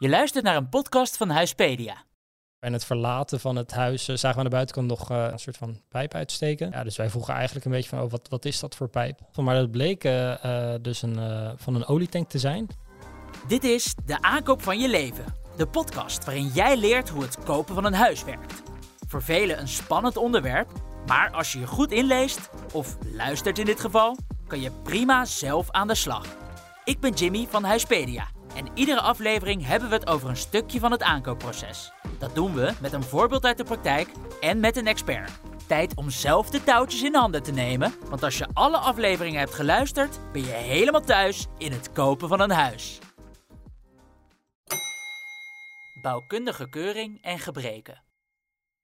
Je luistert naar een podcast van Huispedia. Bij het verlaten van het huis eh, zagen we aan de buitenkant nog eh, een soort van pijp uitsteken. Ja, dus wij vroegen eigenlijk een beetje van, oh, wat, wat is dat voor pijp? Maar dat bleek eh, dus een, van een olietank te zijn. Dit is De Aankoop van Je Leven. De podcast waarin jij leert hoe het kopen van een huis werkt. Voor velen een spannend onderwerp, maar als je je goed inleest, of luistert in dit geval, kan je prima zelf aan de slag. Ik ben Jimmy van Huispedia en iedere aflevering hebben we het over een stukje van het aankoopproces. Dat doen we met een voorbeeld uit de praktijk en met een expert. Tijd om zelf de touwtjes in handen te nemen, want als je alle afleveringen hebt geluisterd, ben je helemaal thuis in het kopen van een huis. Bouwkundige keuring en gebreken.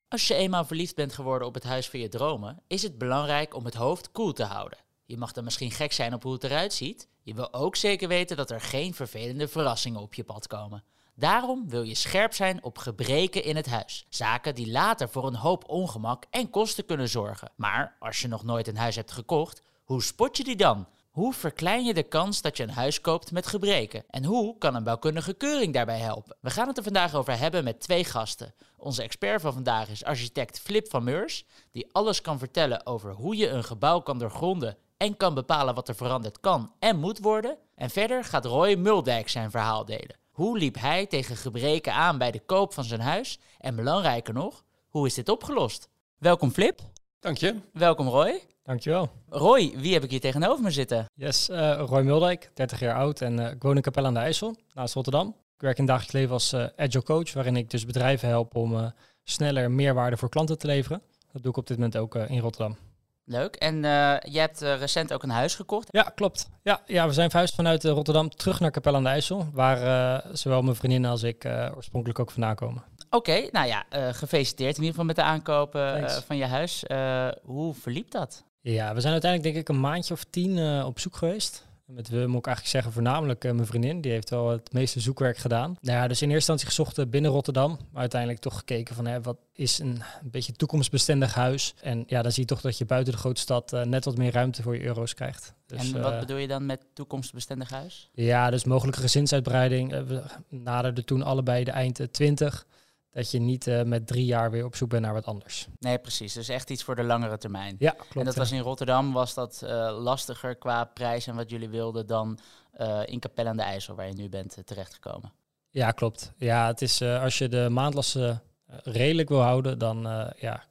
Als je eenmaal verliefd bent geworden op het huis van je dromen, is het belangrijk om het hoofd koel te houden. Je mag dan misschien gek zijn op hoe het eruit ziet. Je wil ook zeker weten dat er geen vervelende verrassingen op je pad komen. Daarom wil je scherp zijn op gebreken in het huis. Zaken die later voor een hoop ongemak en kosten kunnen zorgen. Maar als je nog nooit een huis hebt gekocht, hoe spot je die dan? Hoe verklein je de kans dat je een huis koopt met gebreken? En hoe kan een bouwkundige keuring daarbij helpen? We gaan het er vandaag over hebben met twee gasten. Onze expert van vandaag is architect Flip van Meurs, die alles kan vertellen over hoe je een gebouw kan doorgronden en kan bepalen wat er veranderd kan en moet worden. En verder gaat Roy Muldijk zijn verhaal delen. Hoe liep hij tegen gebreken aan bij de koop van zijn huis? En belangrijker nog, hoe is dit opgelost? Welkom Flip. Dank je. Welkom Roy. Dankjewel. Roy, wie heb ik hier tegenover me zitten? Yes, eh, Roy Muldijk, 30 jaar oud en eh, ik woon in Capelle aan de IJssel, naast Rotterdam. Ik werk in het dagelijks leven als eh, agile coach, waarin ik dus bedrijven help om eh, sneller meerwaarde voor klanten te leveren. Dat doe ik op dit moment ook eh, in Rotterdam. Leuk. En uh, je hebt uh, recent ook een huis gekocht? Ja, klopt. Ja, ja we zijn verhuisd vanuit uh, Rotterdam terug naar Capelle aan de IJssel, waar zowel mijn vriendin als ik oorspronkelijk ook vandaan komen. Oké, okay, nou ja, gefeliciteerd in ieder geval met de aankoop van je huis. hoe verliep dat? Ja, we zijn uiteindelijk denk ik een maandje of tien op zoek geweest. Met we moet ik eigenlijk zeggen voornamelijk uh, mijn vriendin. Die heeft wel het meeste zoekwerk gedaan. Nou ja, dus in eerste instantie gezocht binnen Rotterdam. Maar uiteindelijk toch gekeken van hè, wat is een, een beetje toekomstbestendig huis. En ja, dan zie je toch dat je buiten de grote stad uh, net wat meer ruimte voor je euro's krijgt. Dus, en wat uh, bedoel je dan met toekomstbestendig huis? Ja, dus mogelijke gezinsuitbreiding. we naderden toen allebei de eind 20 dat je niet uh, met drie jaar weer op zoek bent naar wat anders. Nee, precies. Dus echt iets voor de langere termijn. Ja, klopt. En dat ja. was in Rotterdam, was dat uh, lastiger qua prijs en wat jullie wilden dan uh, in Capelle aan de IJssel, waar je nu bent terechtgekomen. Ja, klopt. Ja, het is als je de maandlasten redelijk wil houden, dan ja,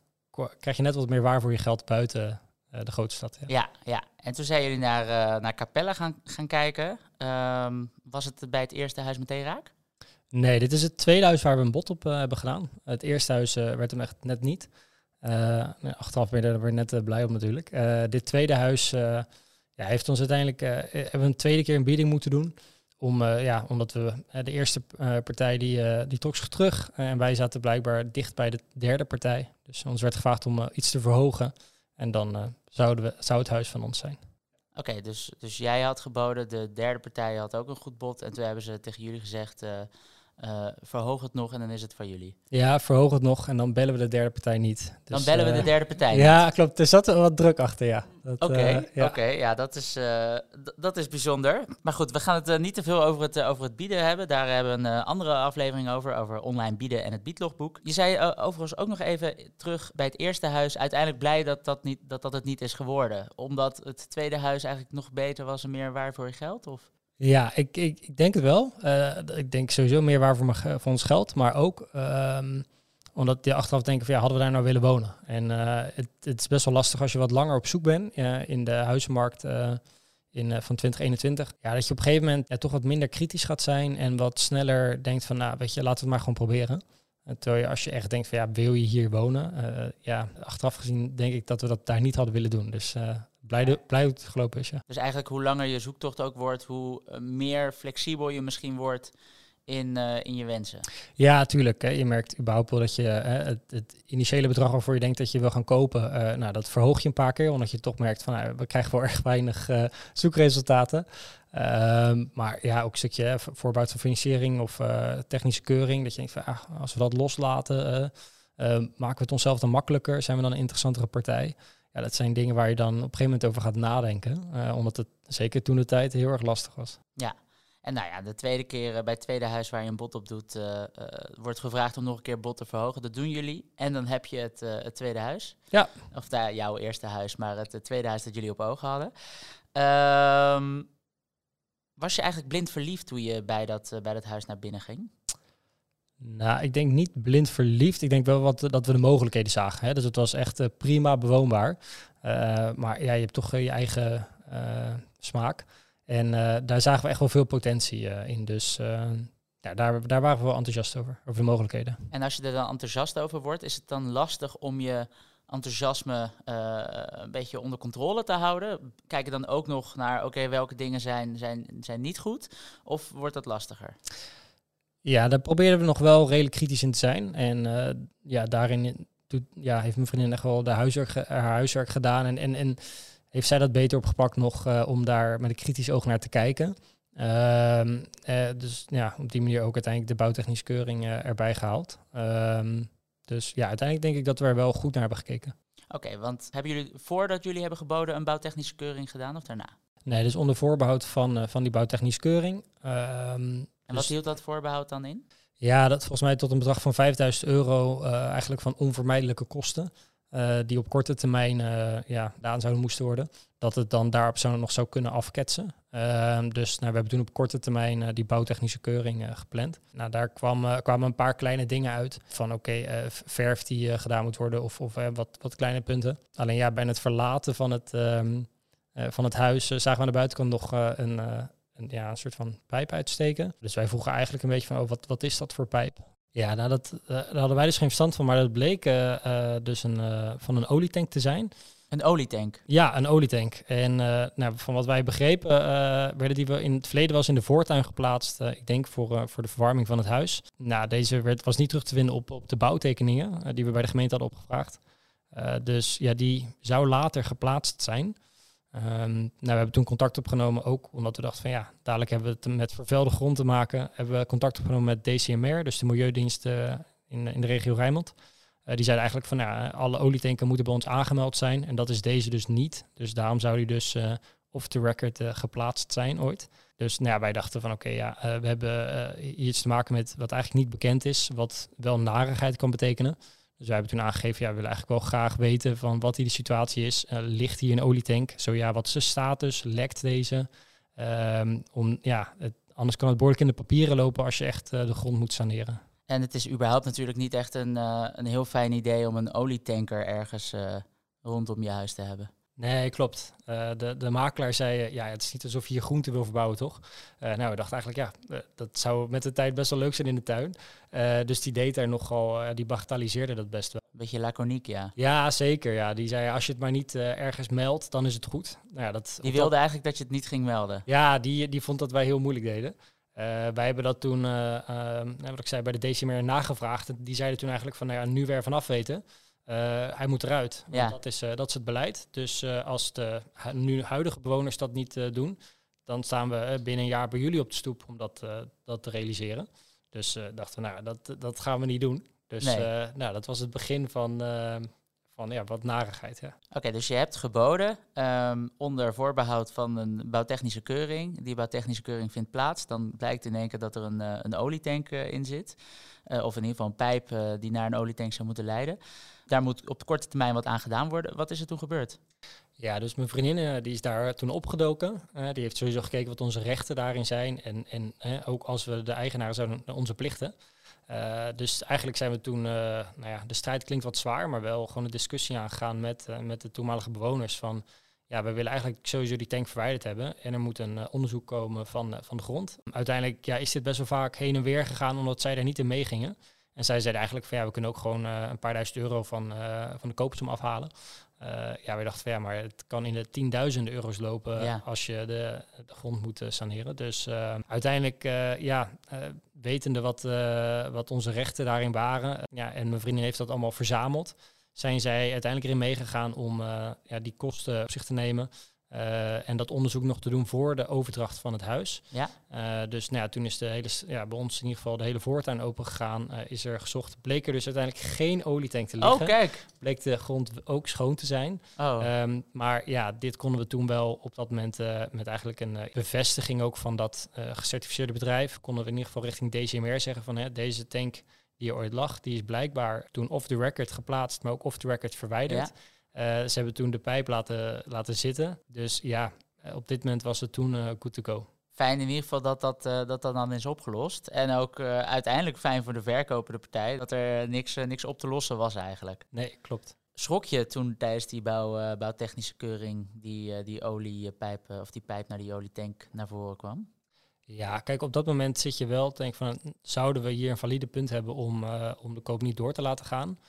krijg je net wat meer waar voor je geld buiten de grote stad. Ja. ja, ja. En toen zijn jullie naar, naar Capelle gaan, gaan kijken. Um, was het bij het eerste huis meteen raak? Nee, dit is het tweede huis waar we een bod op uh, hebben gedaan. Het eerste huis uh, werd hem echt net niet. Uh, achteraf ben je net blij op natuurlijk. dit tweede huis ja, heeft ons uiteindelijk hebben een tweede keer een bieding moeten doen. Om, ja, omdat we de eerste partij die, die trok zich terug. en wij zaten blijkbaar dicht bij de derde partij. Dus ons werd gevraagd om iets te verhogen. En dan zouden we, zou het huis van ons zijn. Oké, dus, dus jij had geboden, de derde partij had ook een goed bod. En toen hebben ze tegen jullie gezegd, uh, verhoog het nog en dan is het van jullie. Ja, verhoog het nog en dan bellen we de derde partij niet. Dus, dan bellen we uh, de derde partij Ja, niet. klopt. Er zat er wat druk achter, ja. Oké, okay, uh, ja. Okay, ja, dat is, dat is bijzonder. Maar goed, we gaan het niet te veel over het, over het bieden hebben. Daar hebben we een andere aflevering over, over online bieden en het biedlogboek. Je zei overigens ook nog even terug bij het eerste huis. Uiteindelijk blij dat dat, niet, dat, dat het niet is geworden. Omdat het tweede huis eigenlijk nog beter was en meer waar voor je geld? Of? Ja, ik, ik, ik, denk het wel. Uh, ik denk sowieso meer waar voor, voor ons geld, maar ook um, omdat je achteraf denken van ja, hadden we daar nou willen wonen? En uh, het, het, is best wel lastig als je wat langer op zoek bent in de huizenmarkt in, van 2021. Ja, dat je op een gegeven moment ja, toch wat minder kritisch gaat zijn en wat sneller denkt van nou, weet je, laten we het maar gewoon proberen. En terwijl je als je echt denkt van ja, wil je hier wonen? ja, achteraf gezien denk ik dat we dat daar niet hadden willen doen. Dus blij, blij het gelopen is. Ja. Dus eigenlijk hoe langer je zoektocht ook wordt, hoe uh, meer flexibel je misschien wordt in, uh, in je wensen. Ja, tuurlijk. Hè. Je merkt überhaupt wel dat je uh, het, het, initiële bedrag waarvoor je denkt dat je wil gaan kopen, nou, dat verhoog je een paar keer, omdat je toch merkt van nou, we krijgen wel erg weinig zoekresultaten. Um, maar ja, ook een stukje voorbouw van financiering of technische keuring, dat je denkt van ah, als we dat loslaten, maken we het onszelf dan makkelijker, zijn we dan een interessantere partij ja, dat zijn dingen waar je dan op een gegeven moment over gaat nadenken. Uh, omdat het zeker toen de tijd heel erg lastig was. Ja, En nou ja, de tweede keer bij het tweede huis waar je een bod op doet, wordt gevraagd om nog een keer bod te verhogen. Dat doen jullie. En dan heb je het, het tweede huis. Ja. Of daar, jouw eerste huis, maar het, tweede huis dat jullie op ogen hadden. Ehm, was je eigenlijk blind verliefd toen je bij dat, bij dat huis naar binnen ging? Nou, ik denk niet blind verliefd. Ik denk wel wat, dat we de mogelijkheden zagen. Hè? Dus het was echt uh, prima bewoonbaar. Uh, maar ja, je hebt toch je eigen smaak. En daar zagen we echt wel veel potentie in. Dus ja, daar, daar waren we wel enthousiast over, over de mogelijkheden. En als je er dan enthousiast over wordt, is het dan lastig om je enthousiasme een beetje onder controle te houden? Kijk je dan ook nog naar, oké, welke dingen zijn, zijn, zijn niet goed? Of wordt dat lastiger? Ja, daar proberen we nog wel redelijk kritisch in te zijn. En uh, ja, daarin doet, ja, heeft mijn vriendin echt wel de huiswerk, haar huiswerk gedaan. En, en, en heeft zij dat beter opgepakt nog uh, om daar met een kritisch oog naar te kijken. Uh, dus ja, op die manier ook uiteindelijk de bouwtechnische keuring erbij gehaald. Ehm, dus ja, uiteindelijk denk ik dat we er wel goed naar hebben gekeken. Oké, want hebben jullie voordat jullie hebben geboden een bouwtechnische keuring gedaan of daarna? Nee, dus onder voorbehoud van, van die bouwtechnische keuring. Ehm, en wat dus hield dat voorbehoud dan in? Ja, dat volgens mij tot een bedrag van 5000 euro uh, eigenlijk van onvermijdelijke kosten. Uh, die op korte termijn uh, ja, gedaan zouden moesten worden. Dat het dan daarop zou, nog zou kunnen afketsen. Ehm, dus nou, we hebben toen op korte termijn die bouwtechnische keuring gepland. Nou, daar kwam, kwamen een paar kleine dingen uit. Van oké, verf die gedaan moet worden of, of wat, wat kleine punten. Alleen ja, bij het verlaten van het, um, van het huis zagen we aan de buitenkant nog een een, ja, een soort van pijp uitsteken. Dus wij vroegen eigenlijk een beetje van, oh, wat, wat is dat voor pijp? Ja, nou, dat, uh, daar hadden wij dus geen verstand van, maar dat bleek uh, dus een, van een olietank te zijn. Een olietank? Ja, een olietank. En nou, van wat wij begrepen, werden die we in het verleden was in de voortuin geplaatst. ik denk voor, voor de verwarming van het huis. Nou, deze werd, was niet terug te vinden op, op de bouwtekeningen die we bij de gemeente hadden opgevraagd. dus ja, die zou later geplaatst zijn. Um, nou, we hebben toen contact opgenomen, ook omdat we dachten van ja, dadelijk hebben we het met vervuilde grond te maken. Hebben we contact opgenomen met DCMR, dus de Milieudienst in, in de regio Rijnmond. Uh, die zeiden eigenlijk van ja, alle olietanken moeten bij ons aangemeld zijn. En dat is deze dus niet. Dus daarom zou die dus uh, off the record geplaatst zijn ooit. Dus nou ja, wij dachten van oké, ja, we hebben iets te maken met wat eigenlijk niet bekend is, wat wel narigheid kan betekenen. Dus wij hebben toen aangegeven, ja, we willen eigenlijk wel graag weten van wat hier de situatie is. Uh, ligt hier een olietank? Zo ja, wat is de status? Lekt deze? Um, om, ja, het, anders kan het behoorlijk in de papieren lopen als je echt uh, de grond moet saneren. En het is überhaupt natuurlijk niet echt een, uh, een heel fijn idee om een olietanker ergens rondom je huis te hebben. Nee, klopt. Uh, de, de makelaar zei, uh, ja, het is niet alsof je hier groente wil verbouwen, toch? Uh, nou, we dachten eigenlijk, ja, dat zou met de tijd best wel leuk zijn in de tuin. dus die deed er nogal, die bagatelliseerde dat best wel. Beetje laconiek, ja. Ja, zeker. Ja. Die zei, als je het maar niet ergens meldt, dan is het goed. Nou, ja, dat, die wilde eigenlijk dat je het niet ging melden? Ja, die, die vond dat wij heel moeilijk deden. wij hebben dat toen, nou, wat ik zei, bij de DCMR nagevraagd. Die zeiden toen eigenlijk van, nou ja, nu weer vanaf weten. Uh, hij moet eruit. Want ja. dat, is, uh, dat is het beleid. Dus uh, als de nu huidige bewoners dat niet doen, dan staan we binnen een jaar bij jullie op de stoep om dat, dat te realiseren. Dus dachten we, nou, dat, dat gaan we niet doen. Dus nee. nou, dat was het begin van, van ja, wat narigheid. Ja. Oké, dus je hebt geboden um, onder voorbehoud van een bouwtechnische keuring. Die bouwtechnische keuring vindt plaats. Dan blijkt in één keer dat er een, een olietank in zit. of in ieder geval een pijp die naar een olietank zou moeten leiden. Daar moet op korte termijn wat aan gedaan worden. Wat is er toen gebeurd? Ja, dus mijn vriendin eh, die is daar toen opgedoken. Uh, die heeft sowieso gekeken wat onze rechten daarin zijn. En, en uh, ook als we de eigenaren zijn, onze plichten. dus eigenlijk zijn we toen, nou ja, de strijd klinkt wat zwaar, maar wel gewoon een discussie aangegaan met, met de toenmalige bewoners. Van ja, we willen eigenlijk sowieso die tank verwijderd hebben. En er moet een onderzoek komen van, van de grond. Uiteindelijk ja, is dit best wel vaak heen en weer gegaan, omdat zij daar niet in meegingen. En zij zeiden eigenlijk van ja, we kunnen ook gewoon uh, een paar duizend euro van, uh, van de kopersom afhalen. Uh, ja, we dachten van ja, maar het kan in de tienduizenden euro's lopen ja. als je de, de, grond moet saneren. Dus uiteindelijk, ja, wetende wat, wat onze rechten daarin waren, ja, en mijn vriendin heeft dat allemaal verzameld, zijn zij uiteindelijk erin meegegaan om ja, die kosten op zich te nemen. Uh, en dat onderzoek nog te doen voor de overdracht van het huis. Ja. Uh, dus nou ja, toen is de hele, ja, bij ons in ieder geval de hele voortuin open gegaan. Uh, is er gezocht. Bleek er dus uiteindelijk geen olietank te liggen. Oh, kijk. Bleek de grond ook schoon te zijn. Oh. Um, maar ja, dit konden we toen wel op dat moment met eigenlijk een bevestiging ook van dat gecertificeerde bedrijf. Konden we in ieder geval richting DCMR zeggen van hè, deze tank die er ooit lag, die is blijkbaar toen off the record geplaatst, maar ook off the record verwijderd. Ja. Uh, ze hebben toen de pijp laten, laten zitten. Dus ja, op dit moment was het toen uh, good to go. Fijn in ieder geval dat dat, uh, dat, dat dan is opgelost. En ook uiteindelijk fijn voor de verkopende partij dat er niks, niks op te lossen was eigenlijk. Nee, klopt. Schrok je toen tijdens die bouw, bouwtechnische keuring die, die oliepijp of die pijp naar die olietank naar voren kwam? Ja, kijk, op dat moment zit je wel, denk van, zouden we hier een valide punt hebben om, om de koop niet door te laten gaan?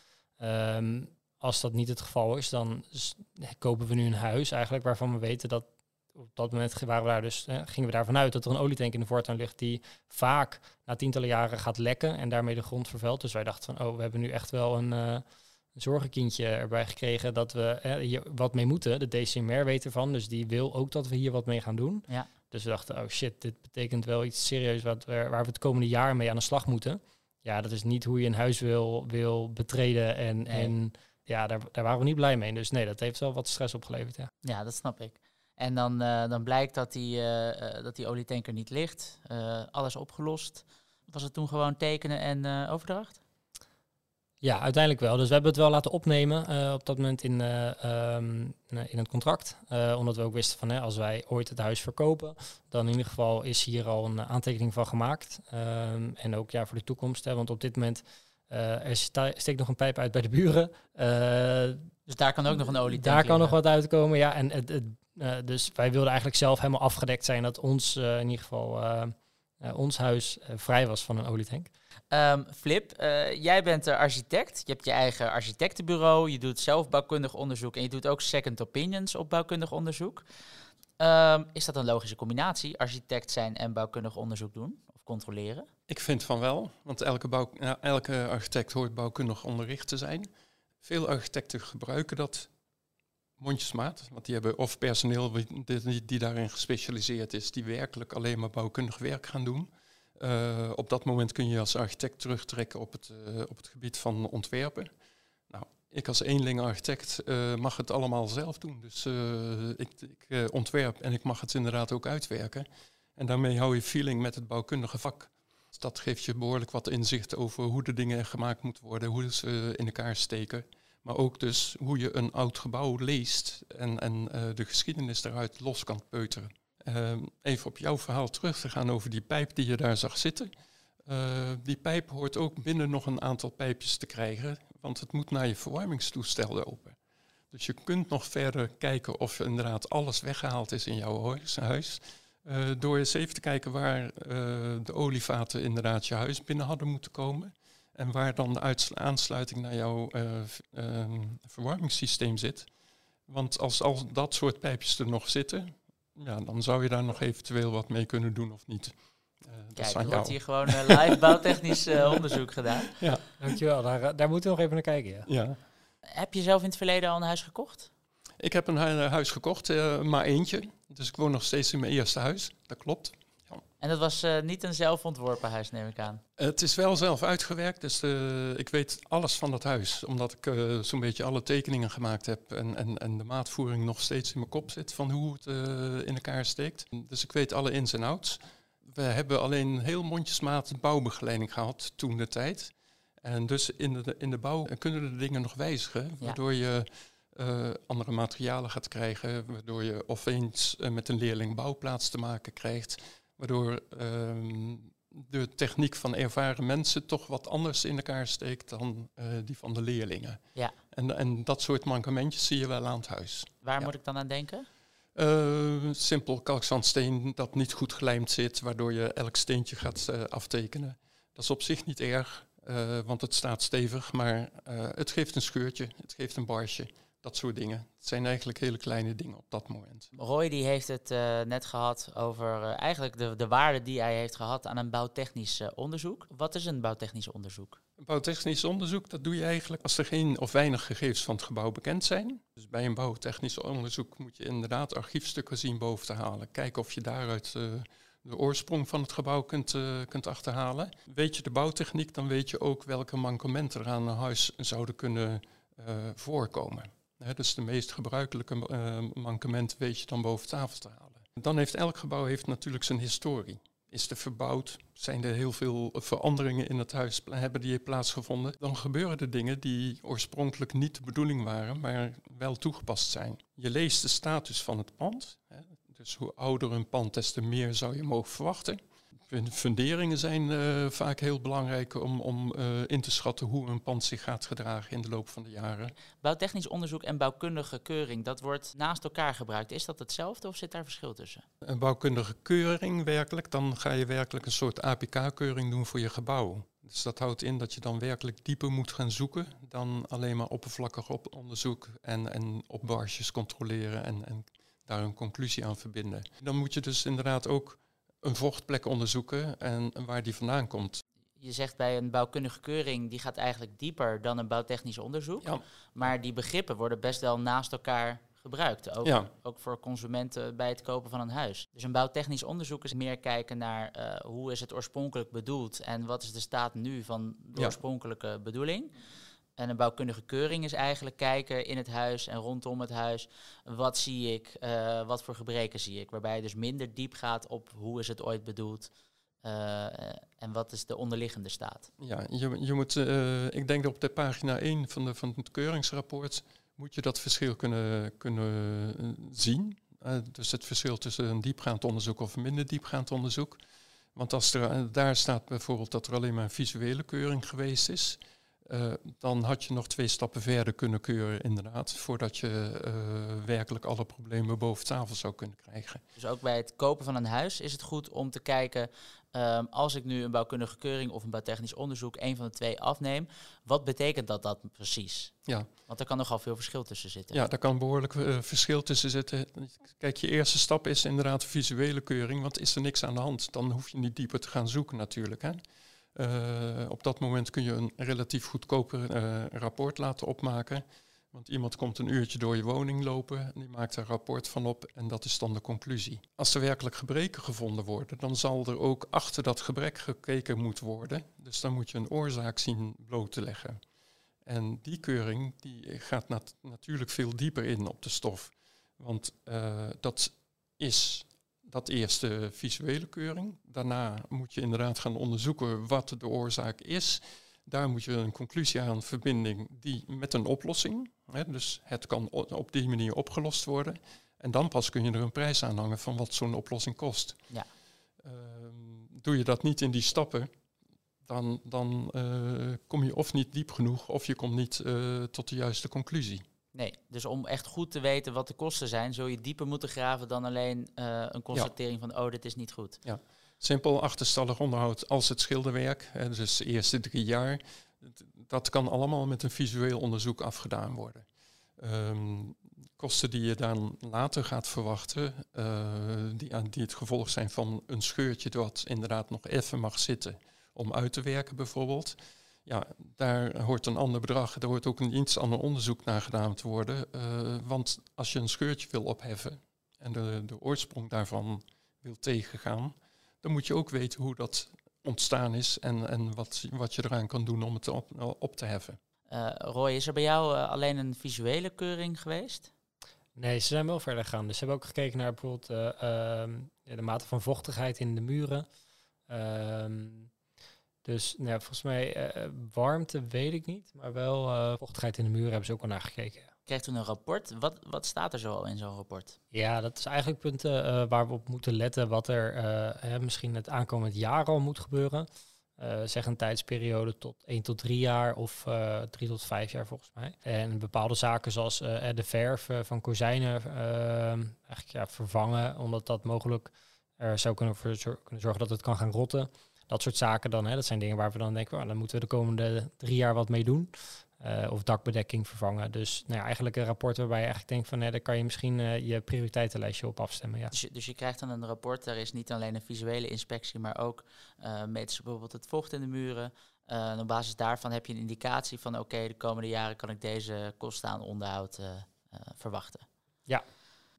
Um, als dat niet het geval is, dan kopen we nu een huis eigenlijk waarvan we weten dat op dat moment waren we daar dus, eh, gingen we daarvan uit dat er een olietank in de voortuin ligt die vaak na tientallen jaren gaat lekken en daarmee de grond vervuilt. Dus wij dachten van, oh, we hebben nu echt wel een, uh, een zorgenkindje erbij gekregen dat we eh, hier wat mee moeten. De DCMR weet ervan, dus die wil ook dat we hier wat mee gaan doen. Ja. Dus we dachten, oh shit, dit betekent wel iets serieus wat we, waar we het komende jaar mee aan de slag moeten. Ja, dat is niet hoe je een huis wil, wil betreden en, Nee. en ja, daar, daar waren we niet blij mee. Dus nee, dat heeft wel wat stress opgeleverd, ja. Ja, dat snap ik. En dan, eh, dan blijkt dat die, eh, dat die olietanker niet ligt. Alles opgelost. Was het toen gewoon tekenen en overdracht? Ja, uiteindelijk wel. Dus we hebben het wel laten opnemen op dat moment in, eh, ehm, in het contract. Omdat we ook wisten van hè, als wij ooit het huis verkopen, dan in ieder geval is hier al een aantekening van gemaakt. Ehm, en ook ja, voor de toekomst. Hè, want op dit moment er sta- steekt nog een pijp uit bij de buren. Eh, Dus daar kan ook nog een olietank daar kan nog wat uitkomen, ja. En het, het, eh, dus wij wilden eigenlijk zelf helemaal afgedekt zijn dat ons, eh, in ieder geval, eh, eh, ons huis eh, vrij was van een olietank. Ehm, Flip, eh, jij bent de architect. Je hebt je eigen architectenbureau. Je doet zelf bouwkundig onderzoek. En je doet ook second opinions op bouwkundig onderzoek. Ehm, is dat een logische combinatie? Architect zijn en bouwkundig onderzoek doen? Controleren? Ik vind van wel, want elke, bouw, elke architect hoort bouwkundig onderricht te zijn. Veel architecten gebruiken dat mondjesmaat, want die hebben of personeel die, die, daarin gespecialiseerd is, die werkelijk alleen maar bouwkundig werk gaan doen. Eh, op dat moment kun je als architect terugtrekken op het, eh, op het gebied van ontwerpen. Nou, ik als eenling architect eh, mag het allemaal zelf doen. Dus ik, ik ontwerp en ik mag het inderdaad ook uitwerken. En daarmee hou je feeling met het bouwkundige vak. Dus dat geeft je behoorlijk wat inzicht over hoe de dingen gemaakt moeten worden, hoe ze in elkaar steken. Maar ook dus hoe je een oud gebouw leest en, en eh, de geschiedenis daaruit los kan peuteren. Ehm, even op jouw verhaal terug te gaan over die pijp die je daar zag zitten. Eh, die pijp hoort ook binnen nog een aantal pijpjes te krijgen, want het moet naar je verwarmingstoestel lopen. Dus je kunt nog verder kijken of inderdaad alles weggehaald is in jouw huis- Eh, door eens even te kijken waar eh, de olievaten inderdaad je huis binnen hadden moeten komen. En waar dan de aansluiting naar jouw eh, ehm, verwarmingssysteem zit. Want als, als dat soort pijpjes er nog zitten, ja, dan zou je daar nog eventueel wat mee kunnen doen of niet. Eh, dat Kijk, is er aan wordt hier gewoon live bouwtechnisch eh, onderzoek gedaan. Dankjewel, daar, daar moeten we nog even naar kijken, ja. Ja. Heb je zelf in het verleden al een huis gekocht? Ik heb een hu- huis gekocht, eh, maar eentje. Dus ik woon nog steeds in mijn eerste huis. Dat klopt. En dat was eh, niet een zelf ontworpen huis, neem ik aan. Het is wel zelf uitgewerkt, dus eh, ik weet alles van dat huis. Omdat ik zo'n beetje alle tekeningen gemaakt heb en, en, en de maatvoering nog steeds in mijn kop zit van hoe het in elkaar steekt. Dus ik weet alle ins en outs. We hebben alleen heel mondjesmaat bouwbegeleiding gehad toen de tijd. En dus in de, in de bouw kunnen de dingen nog wijzigen, Ja. waardoor je eh, andere materialen gaat krijgen, waardoor je of eens eh, met een leerling bouwplaats te maken krijgt, waardoor ehm, de techniek van ervaren mensen toch wat anders in elkaar steekt dan eh, die van de leerlingen. Ja. En, en dat soort mankementjes zie je wel aan het huis. Waar Ja. moet ik dan aan denken? Simpel kalkzandsteen dat niet goed gelijmd zit, waardoor je elk steentje gaat aftekenen. Dat is op zich niet erg, want het staat stevig, maar het geeft een scheurtje, het geeft een barsje, dat soort dingen. Het zijn eigenlijk hele kleine dingen op dat moment. Roy die heeft het eh, net gehad over eh, eigenlijk de, de waarde die hij heeft gehad aan een bouwtechnisch eh, onderzoek. Wat is een bouwtechnisch onderzoek? Bouwtechnisch onderzoek, dat doe je eigenlijk als er geen of weinig gegevens van het gebouw bekend zijn. Dus bij een bouwtechnisch onderzoek moet je inderdaad archiefstukken zien boven te halen. Kijken of je daaruit de oorsprong van het gebouw kunt, uh, kunt achterhalen. Weet je de bouwtechniek, dan weet je ook welke mankementen er aan een huis zouden kunnen uh, voorkomen. Hè, dus de meest gebruikelijke mankement weet je dan boven tafel te halen. Dan heeft elk gebouw heeft natuurlijk zijn historie is er verbouwd, zijn er heel veel veranderingen in het huis hebben die plaatsgevonden, dan gebeuren er dingen die oorspronkelijk niet de bedoeling waren, maar wel toegepast zijn. Je leest de status van het pand, dus hoe ouder een pand, des te meer zou je mogen verwachten. Funderingen zijn uh, vaak heel belangrijk om, om uh, in te schatten hoe een pand zich gaat gedragen in de loop van de jaren. Bouwtechnisch onderzoek en bouwkundige keuring, dat wordt naast elkaar gebruikt. Is dat hetzelfde of zit daar verschil tussen? Een bouwkundige keuring werkelijk, dan ga je werkelijk een soort APK-keuring doen voor je gebouw. Dus dat houdt in dat je dan werkelijk dieper moet gaan zoeken dan alleen maar oppervlakkig op onderzoek en, en op barsjes controleren en, en daar een conclusie aan verbinden. Dan moet je dus inderdaad ook een vochtplek onderzoeken en waar die vandaan komt. Je zegt bij een bouwkundige keuring, die gaat eigenlijk dieper dan een bouwtechnisch onderzoek. Ja. Maar die begrippen worden best wel naast elkaar gebruikt. Ook, ja. ook voor consumenten bij het kopen van een huis. Dus een bouwtechnisch onderzoek is meer kijken naar uh, hoe is het oorspronkelijk bedoeld en wat is de staat nu van de oorspronkelijke bedoeling. En een bouwkundige keuring is eigenlijk kijken in het huis en rondom het huis. Wat zie ik? Uh, wat voor gebreken zie ik? Waarbij je dus minder diep gaat op hoe is het ooit bedoeld. Uh, en wat is de onderliggende staat? Ja, je, je moet, uh, ik denk dat op de pagina 1 van, de, van het keuringsrapport moet je dat verschil kunnen, kunnen zien. dus het verschil tussen een diepgaand onderzoek of een minder diepgaand onderzoek. Want als er, daar staat bijvoorbeeld dat er alleen maar een visuele keuring geweest is. Uh, dan had je nog twee stappen verder kunnen keuren, inderdaad, voordat je uh, werkelijk alle problemen boven tafel zou kunnen krijgen. Dus ook bij het kopen van een huis is het goed om te kijken, um, als ik nu een bouwkundige keuring of een bouwtechnisch onderzoek, een van de twee afneem, wat betekent dat dat precies? Ja. Want er kan nogal veel verschil tussen zitten. Ja, daar kan behoorlijk uh, verschil tussen zitten. Kijk, je eerste stap is inderdaad visuele keuring, want is er niks aan de hand, dan hoef je niet dieper te gaan zoeken natuurlijk. Hè? Uh, op dat moment kun je een relatief goedkoper uh, rapport laten opmaken. Want iemand komt een uurtje door je woning lopen, en die maakt een rapport van op en dat is dan de conclusie. Als er werkelijk gebreken gevonden worden, dan zal er ook achter dat gebrek gekeken moeten worden. Dus dan moet je een oorzaak zien bloot te leggen. En die keuring die gaat nat natuurlijk veel dieper in op de stof. Want uh, dat is dat eerste visuele keuring. Daarna moet je inderdaad gaan onderzoeken wat de oorzaak is. Daar moet je een conclusie aan verbinding die met een oplossing. Hè, dus het kan op die manier opgelost worden. En dan pas kun je er een prijs aan hangen van wat zo'n oplossing kost. Ja. Uh, doe je dat niet in die stappen, dan, dan uh, kom je of niet diep genoeg of je komt niet uh, tot de juiste conclusie. Nee, dus om echt goed te weten wat de kosten zijn, zul je dieper moeten graven dan alleen uh, een constatering van, oh, dit is niet goed. Ja, simpel achterstallig onderhoud als het schilderwerk, hè, dus de eerste drie jaar, dat kan allemaal met een visueel onderzoek afgedaan worden. Um, kosten die je dan later gaat verwachten, uh, die, die het gevolg zijn van een scheurtje dat inderdaad nog even mag zitten om uit te werken bijvoorbeeld ja, daar hoort een ander bedrag, er hoort ook een iets ander onderzoek naar gedaan te worden. Uh, want als je een scheurtje wil opheffen en de, de oorsprong daarvan wil tegengaan, dan moet je ook weten hoe dat ontstaan is en, en wat, wat je eraan kan doen om het op, op te heffen. Uh, Roy, is er bij jou uh, alleen een visuele keuring geweest? Nee, ze zijn wel verder gegaan. Dus ze hebben ook gekeken naar bijvoorbeeld uh, de mate van vochtigheid in de muren. Dus nou, volgens mij uh, warmte weet ik niet, maar wel uh, vochtigheid in de muren hebben ze ook al naar gekeken. Krijgt toen een rapport? Wat, wat staat er zo in zo'n rapport? Ja, dat is eigenlijk punten uh, waar we op moeten letten wat er hè, misschien het aankomend jaar al moet gebeuren. zeg een tijdsperiode tot 1 tot 3 jaar of 3 tot 5 jaar volgens mij. En bepaalde zaken zoals de verf van kozijnen eigenlijk ja, vervangen, omdat dat mogelijk er zou kunnen, voor, kunnen zorgen dat het kan gaan rotten. Dat soort zaken dan, hè, dat zijn dingen waar we dan denken, oh, dan moeten we de komende drie jaar wat mee doen. Uh, of dakbedekking vervangen. Dus nou ja, eigenlijk een rapport waarbij je eigenlijk denkt van, nee, daar kan je misschien uh, je prioriteitenlijstje op afstemmen. Ja. Dus, je, dus je krijgt dan een rapport, daar is niet alleen een visuele inspectie, maar ook uh, meten ze bijvoorbeeld het vocht in de muren. En op basis daarvan heb je een indicatie van oké, de komende jaren kan ik deze kosten aan onderhoud verwachten. Ja.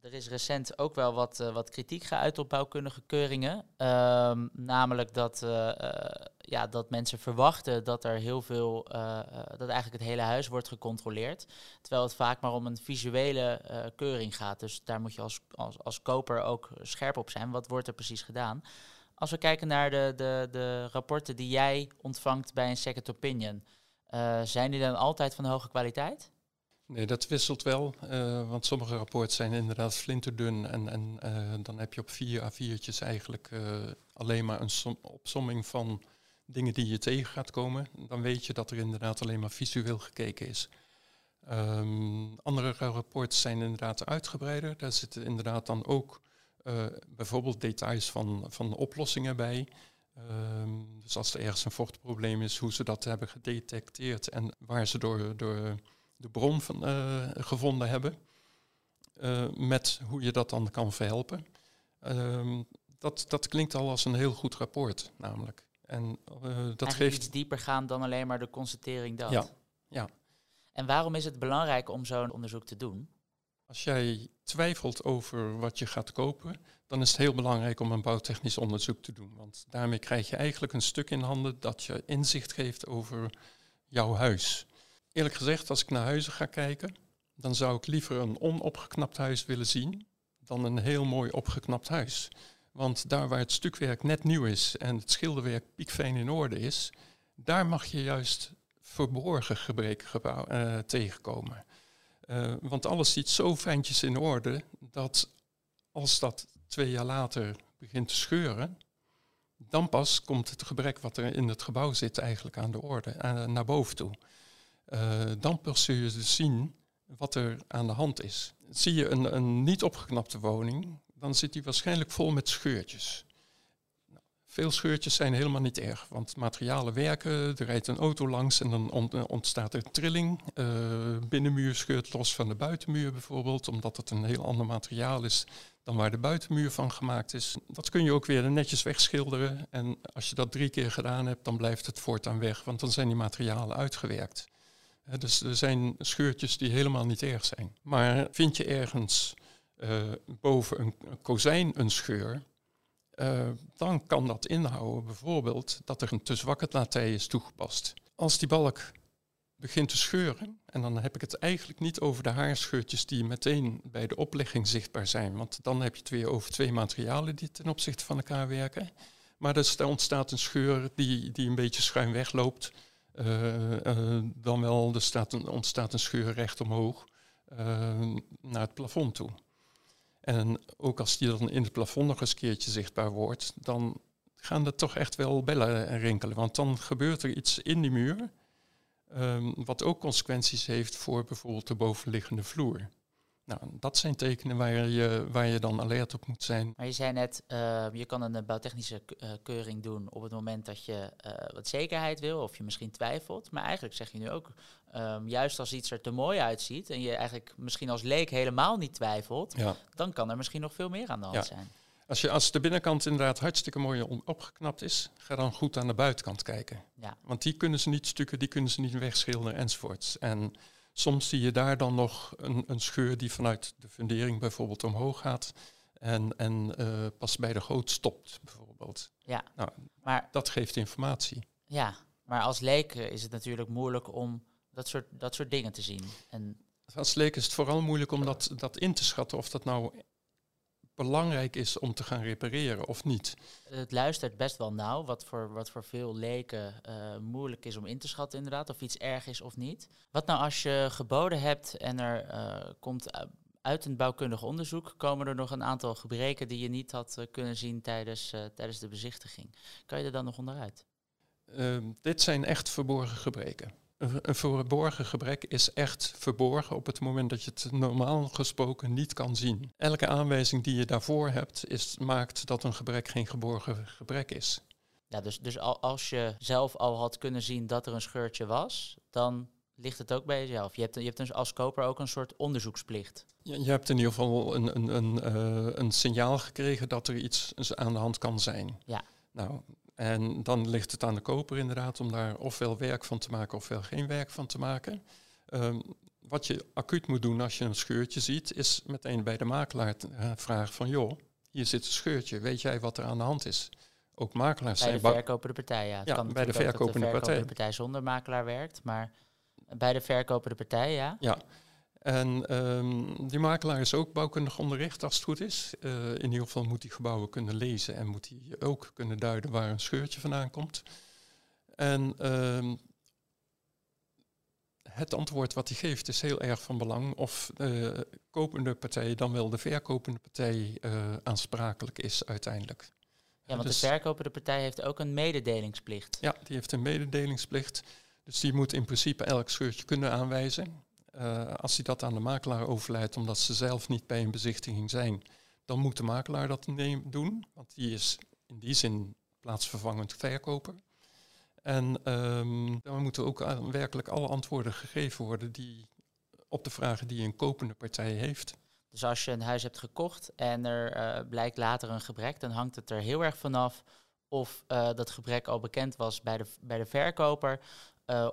Er is recent ook wel wat, wat kritiek geuit op bouwkundige keuringen. Ehm, namelijk dat ja, dat mensen verwachten dat er heel veel, dat eigenlijk het hele huis wordt gecontroleerd. Terwijl het vaak maar om een visuele keuring gaat. Dus daar moet je als, als, als koper ook scherp op zijn. Wat wordt er precies gedaan? Als we kijken naar de, de, de rapporten die jij ontvangt bij een second opinion, zijn die dan altijd van hoge kwaliteit? Nee, dat wisselt wel, want sommige rapporten zijn inderdaad flinterdun en, en dan heb je op vier A4'tjes eigenlijk alleen maar een som, opsomming van dingen die je tegen gaat komen, dan weet je dat er inderdaad alleen maar visueel gekeken is. Um, andere rapporten zijn inderdaad uitgebreider. Daar zitten inderdaad dan ook bijvoorbeeld details van, van oplossingen bij. Um, dus als er ergens een vochtprobleem is, hoe ze dat hebben gedetecteerd en waar ze door, door de bron van, uh, gevonden hebben. Uh, met hoe je dat dan kan verhelpen. Um, dat, dat klinkt al als een heel goed rapport, namelijk. En uh, dat geeft iets dieper gaan dan alleen maar de constatering dat. Ja, ja. En waarom is het belangrijk om zo'n onderzoek te doen? Als jij twijfelt over wat je gaat kopen, dan is het heel belangrijk om een bouwtechnisch onderzoek te doen. Want daarmee krijg je eigenlijk een stuk in handen dat je inzicht geeft over jouw huis. Eerlijk gezegd, als ik naar huizen ga kijken, dan zou ik liever een onopgeknapt huis willen zien dan een heel mooi opgeknapt huis. Want daar waar het stukwerk net nieuw is en het schilderwerk piekfijn in orde is, daar mag je juist verborgen gebreken uh, tegenkomen. Uh, want alles ziet zo fijntjes in orde dat als dat twee jaar later begint te scheuren, dan pas komt het gebrek wat er in het gebouw zit eigenlijk aan de orde, uh, naar boven toe. Dan pas je dus zien wat er aan de hand is. Zie je een, een niet opgeknapte woning, dan zit hij waarschijnlijk vol met scheurtjes. Nou, veel scheurtjes zijn helemaal niet erg, want materialen werken, er rijdt een auto langs en dan eh, ontstaat er trilling. Uh, binnenmuur scheurt los van de buitenmuur bijvoorbeeld, omdat het een heel ander materiaal is dan waar de buitenmuur van gemaakt is. Dat kun je ook weer netjes wegschilderen en als je dat drie keer gedaan hebt, dan blijft het voortaan weg, want dan zijn die materialen uitgewerkt. Dus er zijn scheurtjes die helemaal niet erg zijn. Maar vind je ergens uh, boven een, kozijn een scheur, uh, dan kan dat inhouden bijvoorbeeld dat er een te zwakke latij is toegepast. Als die balk begint te scheuren, en dan heb ik het eigenlijk niet over de haarscheurtjes die meteen bij de oplegging zichtbaar zijn, want dan heb je het weer over twee materialen die ten opzichte van elkaar werken. Maar er ontstaat een scheur die, die een beetje schuin wegloopt. Uh, dan wel, er staat een, ontstaat een scheur recht omhoog naar het plafond toe. En ook als die dan in het plafond nog eens een keertje zichtbaar wordt, dan gaan er toch echt wel bellen rinkelen. Want dan gebeurt er iets in die muur, um, wat ook consequenties heeft voor bijvoorbeeld de bovenliggende vloer. Nou, dat zijn tekenen waar je, waar je dan alert op moet zijn. Maar je zei net, uh, je kan een bouwtechnische uh, keuring doen op het moment dat je uh, wat zekerheid wil of je misschien twijfelt. Maar eigenlijk zeg je nu ook, um, juist als iets er te mooi uitziet en je eigenlijk misschien als leek helemaal niet twijfelt, ja. dan kan er misschien nog veel meer aan de hand ja. zijn. Als, je, als de binnenkant inderdaad hartstikke mooi opgeknapt is, ga dan goed aan de buitenkant kijken. Ja. Want die kunnen ze niet stukken, die kunnen ze niet wegschilderen enzovoorts. En Soms zie je daar dan nog een, een scheur die vanuit de fundering bijvoorbeeld omhoog gaat en, en uh, pas bij de goot stopt bijvoorbeeld. Ja. Nou, maar, dat geeft informatie. Ja, maar als leek is het natuurlijk moeilijk om dat soort, dat soort dingen te zien. En als leek is het vooral moeilijk om dat, dat in te schatten of dat nou belangrijk is om te gaan repareren of niet. Het luistert best wel nauw, wat voor, wat voor veel leken uh, moeilijk is om in te schatten inderdaad, of iets erg is of niet. Wat nou als je geboden hebt en er uh, komt uit een bouwkundig onderzoek, komen er nog een aantal gebreken die je niet had uh, kunnen zien tijdens, tijdens de bezichtiging. Kan je er dan nog onderuit? Ehm, dit zijn echt verborgen gebreken een verborgen gebrek is echt verborgen op het moment dat je het normaal gesproken niet kan zien. Elke aanwijzing die je daarvoor hebt, is, maakt dat een gebrek geen geborgen gebrek is. Ja, dus, dus als je zelf al had kunnen zien dat er een scheurtje was, dan ligt het ook bij jezelf. Je hebt, je hebt dus als koper ook een soort onderzoeksplicht. Je, je hebt in ieder geval een, een, een, uh, een signaal gekregen dat er iets aan de hand kan zijn. Ja. Nou, En dan ligt het aan de koper inderdaad om daar ofwel werk van te maken ofwel geen werk van te maken. Ehm, wat je acuut moet doen als je een scheurtje ziet, is meteen bij de makelaar uh, vragen van joh, hier zit een scheurtje, weet jij wat er aan de hand is? Ook makelaars bij zijn... de verkopende partij, ja. Het ja, kan bij de verkopende, de partij. partij zonder makelaar werkt, maar bij de verkopende partij, ja. Ja, en um, die makelaar is ook bouwkundig onderricht als het goed is. Uh, in ieder geval moet hij gebouwen kunnen lezen en moet hij ook kunnen duiden waar een scheurtje vandaan komt. En um, het antwoord wat hij geeft is heel erg van belang of de kopende partij dan wel de verkopende partij uh, aansprakelijk is uiteindelijk. Ja, want dus, de verkopende partij heeft ook een mededelingsplicht. Ja, die heeft een mededelingsplicht. Dus die moet in principe elk scheurtje kunnen aanwijzen. Uh, als hij dat aan de makelaar overlijdt omdat ze zelf niet bij een bezichtiging zijn, dan moet de makelaar dat doen. Want die is in die zin plaatsvervangend verkoper. En um, moeten ook werkelijk alle antwoorden gegeven worden die, op de vragen die een kopende partij heeft. Dus als je een huis hebt gekocht en er uh, blijkt later een gebrek, dan hangt het er heel erg vanaf of uh, dat gebrek al bekend was bij de, bij de verkoper,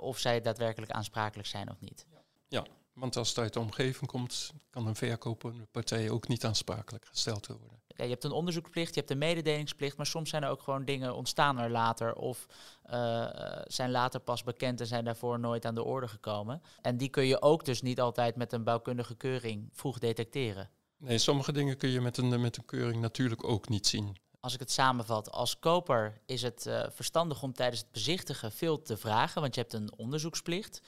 of zij daadwerkelijk aansprakelijk zijn of niet. Ja, want als het uit de omgeving komt, kan een verkopende partij ook niet aansprakelijk gesteld worden. Ja, je hebt een onderzoeksplicht, je hebt een mededelingsplicht, maar soms zijn er ook gewoon dingen ontstaan er later of uh, zijn later pas bekend en zijn daarvoor nooit aan de orde gekomen. En die kun je ook dus niet altijd met een bouwkundige keuring vroeg detecteren. Nee, sommige dingen kun je met een, met een keuring natuurlijk ook niet zien. Als ik het samenvat, als koper is het uh, verstandig om tijdens het bezichtigen veel te vragen, want je hebt een onderzoeksplicht.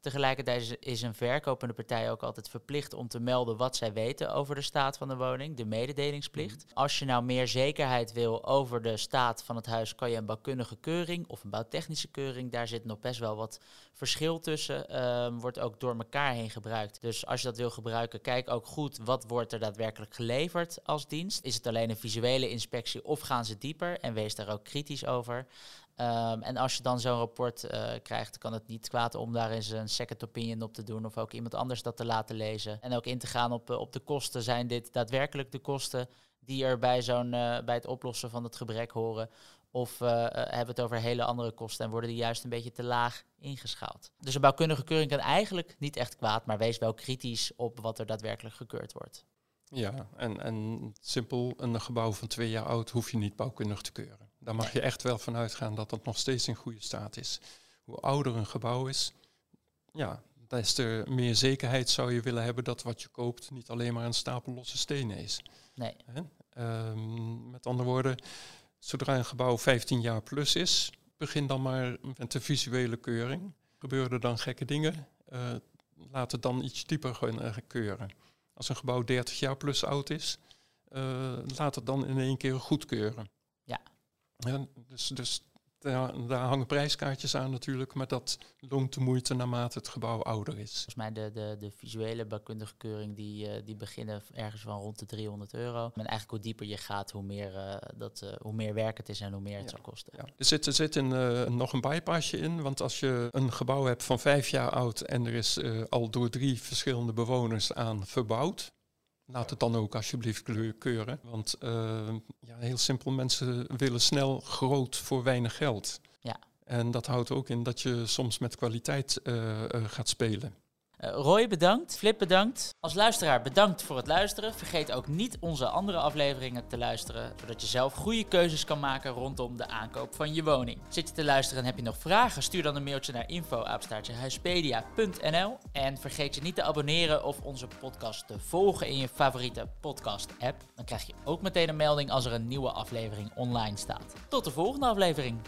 Tegelijkertijd is een verkopende partij ook altijd verplicht om te melden wat zij weten over de staat van de woning, de mededelingsplicht. Als je nou meer zekerheid wil over de staat van het huis, kan je een bouwkundige keuring of een bouwtechnische keuring, daar zit nog best wel wat verschil tussen, um, wordt ook door elkaar heen gebruikt. Dus als je dat wil gebruiken, kijk ook goed wat wordt er daadwerkelijk geleverd als dienst. Is het alleen een visuele inspectie of gaan ze dieper en wees daar ook kritisch over. Um, en als je dan zo'n rapport uh, krijgt, kan het niet kwaad om daar eens een second opinion op te doen of ook iemand anders dat te laten lezen. En ook in te gaan op, uh, op de kosten. Zijn dit daadwerkelijk de kosten die er bij, zo'n, uh, bij het oplossen van het gebrek horen? Of hebben we het over hele andere kosten en worden die juist een beetje te laag ingeschaald? Dus een bouwkundige keuring kan eigenlijk niet echt kwaad, maar wees wel kritisch op wat er daadwerkelijk gekeurd wordt. Ja, en, en simpel, een gebouw van twee jaar oud hoef je niet bouwkundig te keuren. Daar mag je echt wel van uitgaan dat het nog steeds in goede staat is. Hoe ouder een gebouw is, ja, des te meer zekerheid zou je willen hebben dat wat je koopt niet alleen maar een stapel losse stenen is. Nee. Um, met andere woorden, zodra een gebouw 15 jaar plus is, begin dan maar met de visuele keuring. Gebeuren er dan gekke dingen, uh, laat het dan iets dieper gaan uh, keuren. Als een gebouw 30 jaar plus oud is, uh, laat het dan in één keer goedkeuren. Ja. Dus dus daar, daar, hangen prijskaartjes aan natuurlijk, maar dat loont de moeite naarmate het gebouw ouder is. Volgens mij de, de, de visuele bouwkundige keuring die, uh, die beginnen ergens van rond de 300 euro. En eigenlijk hoe dieper je gaat, hoe meer, uh, dat, uh, hoe meer werk het is en hoe meer het ja. zal kosten. Ja. Er zit, er zit een, nog een bypassje in, want als je een gebouw hebt van vijf jaar oud en er is al door drie verschillende bewoners aan verbouwd, Laat het dan ook alsjeblieft keuren. Want uh, ja, heel simpel, mensen willen snel groot voor weinig geld. Ja. En dat houdt ook in dat je soms met kwaliteit uh, uh, gaat spelen. Uh, Roy, bedankt. Flip, bedankt. Als luisteraar, bedankt voor het luisteren. Vergeet ook niet onze andere afleveringen te luisteren, zodat je zelf goede keuzes kan maken rondom de aankoop van je woning. Zit je te luisteren en heb je nog vragen? Stuur dan een mailtje naar info@huispedia.nl en vergeet je niet te abonneren of onze podcast te volgen in je favoriete podcast-app. Dan krijg je ook meteen een melding als er een nieuwe aflevering online staat. Tot de volgende aflevering.